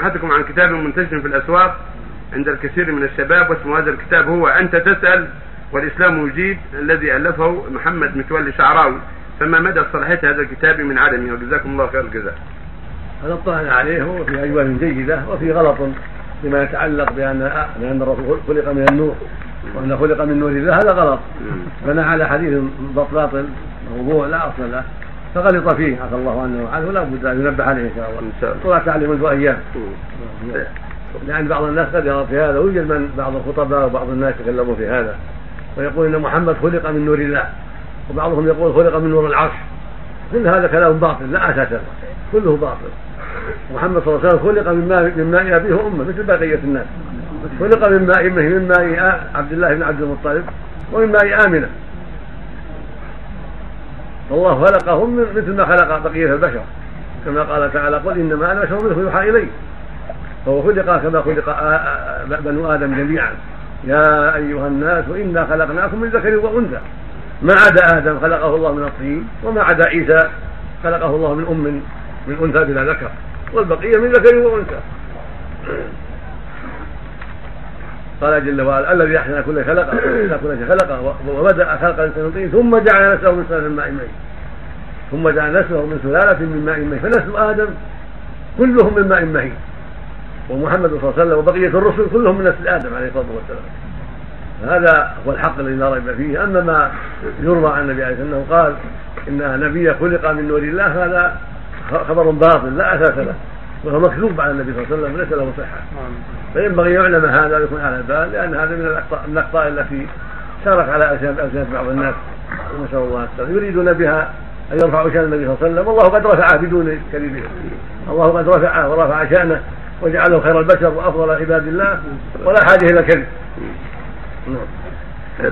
سماحتكم عن كتاب منتشر في الأسواق عند الكثير من الشباب واسم هذا الكتاب هو أنت تسأل والإسلام يجيب الذي ألفه محمد متولي شعراوي فما مدى صلاحية هذا الكتاب من عدمه وجزاكم الله خير الجزاء. هذا اطلعنا عليه هو في اجوال جيدة وفي غلط فيما يتعلق بان بأن الرسول خلق من النور وأن خلق من نور الله. هذا غلط. بنى على حديث باطل موضوع لا أصل له. فغلط فيه عفى الله عنه وعنه ولا بد أن ينبه عليه إن شاء الله. الله. تعلم منذ أيام. لأن بعض الناس قد يرى في هذا ويوجد من بعض الخطباء وبعض الناس يتكلمون في هذا. ويقول إن محمد خلق من نور الله وبعضهم يقول خلق من نور العرش. كل هذا كلام باطل لا أساس له كله باطل. محمد صلى الله عليه وسلم خلق من ماء من ماء أبيه وأمه مثل بقية الناس. خلق من ماء من ماء عبد الله بن عبد المطلب ومن ماء آمنة. والله خلقهم مثل ما خلق بقية البشر. كما قال تعالى قل إنما أنا بشر مثلكم يوحى إلي. فهو خلق كما خلق بنو آدم جميعا. يا أيها الناس إنا خلقناكم من ذكر وأنثى. ما عدا آدم خلقه الله من الطين وما عدا عيسى خلقه الله من أم من أنثى بلا ذكر. والبقية من ذكر وأنثى. قال جل وعلا الذي أحسن كل خلقه كل شيء خلقه وبدأ خلق الإنسان من ثم جعل نسله من سلاله من ماء ميت. ثم جعل نسله من سلالة من ماء ميت فنسل آدم كلهم من ماء مهين. ومحمد صلى الله عليه وسلم وبقية الرسل كلهم من نسل آدم عليه الصلاة والسلام. هذا هو الحق الذي لا ريب فيه. أما ما يروى عن النبي عليه والسلام قال إن نبي خلق من نور الله هذا خبر باطل لا أساس له. وهو مكذوب على النبي صلى الله عليه وسلم ليس له صحة. فينبغي يعلم هذا ويكون على البال لأن هذا من الاخطاء التي شارك على السنة بعض الناس. نسأل الله السلامة. يريدون بها أن يرفعوا شان النبي صلى الله عليه وسلم. والله قد رفعه بدون كذبه الله قد رفعه ورفع شانه وجعله خير البشر وأفضل عباد الله ولا حاجة إلى الكذب نعم.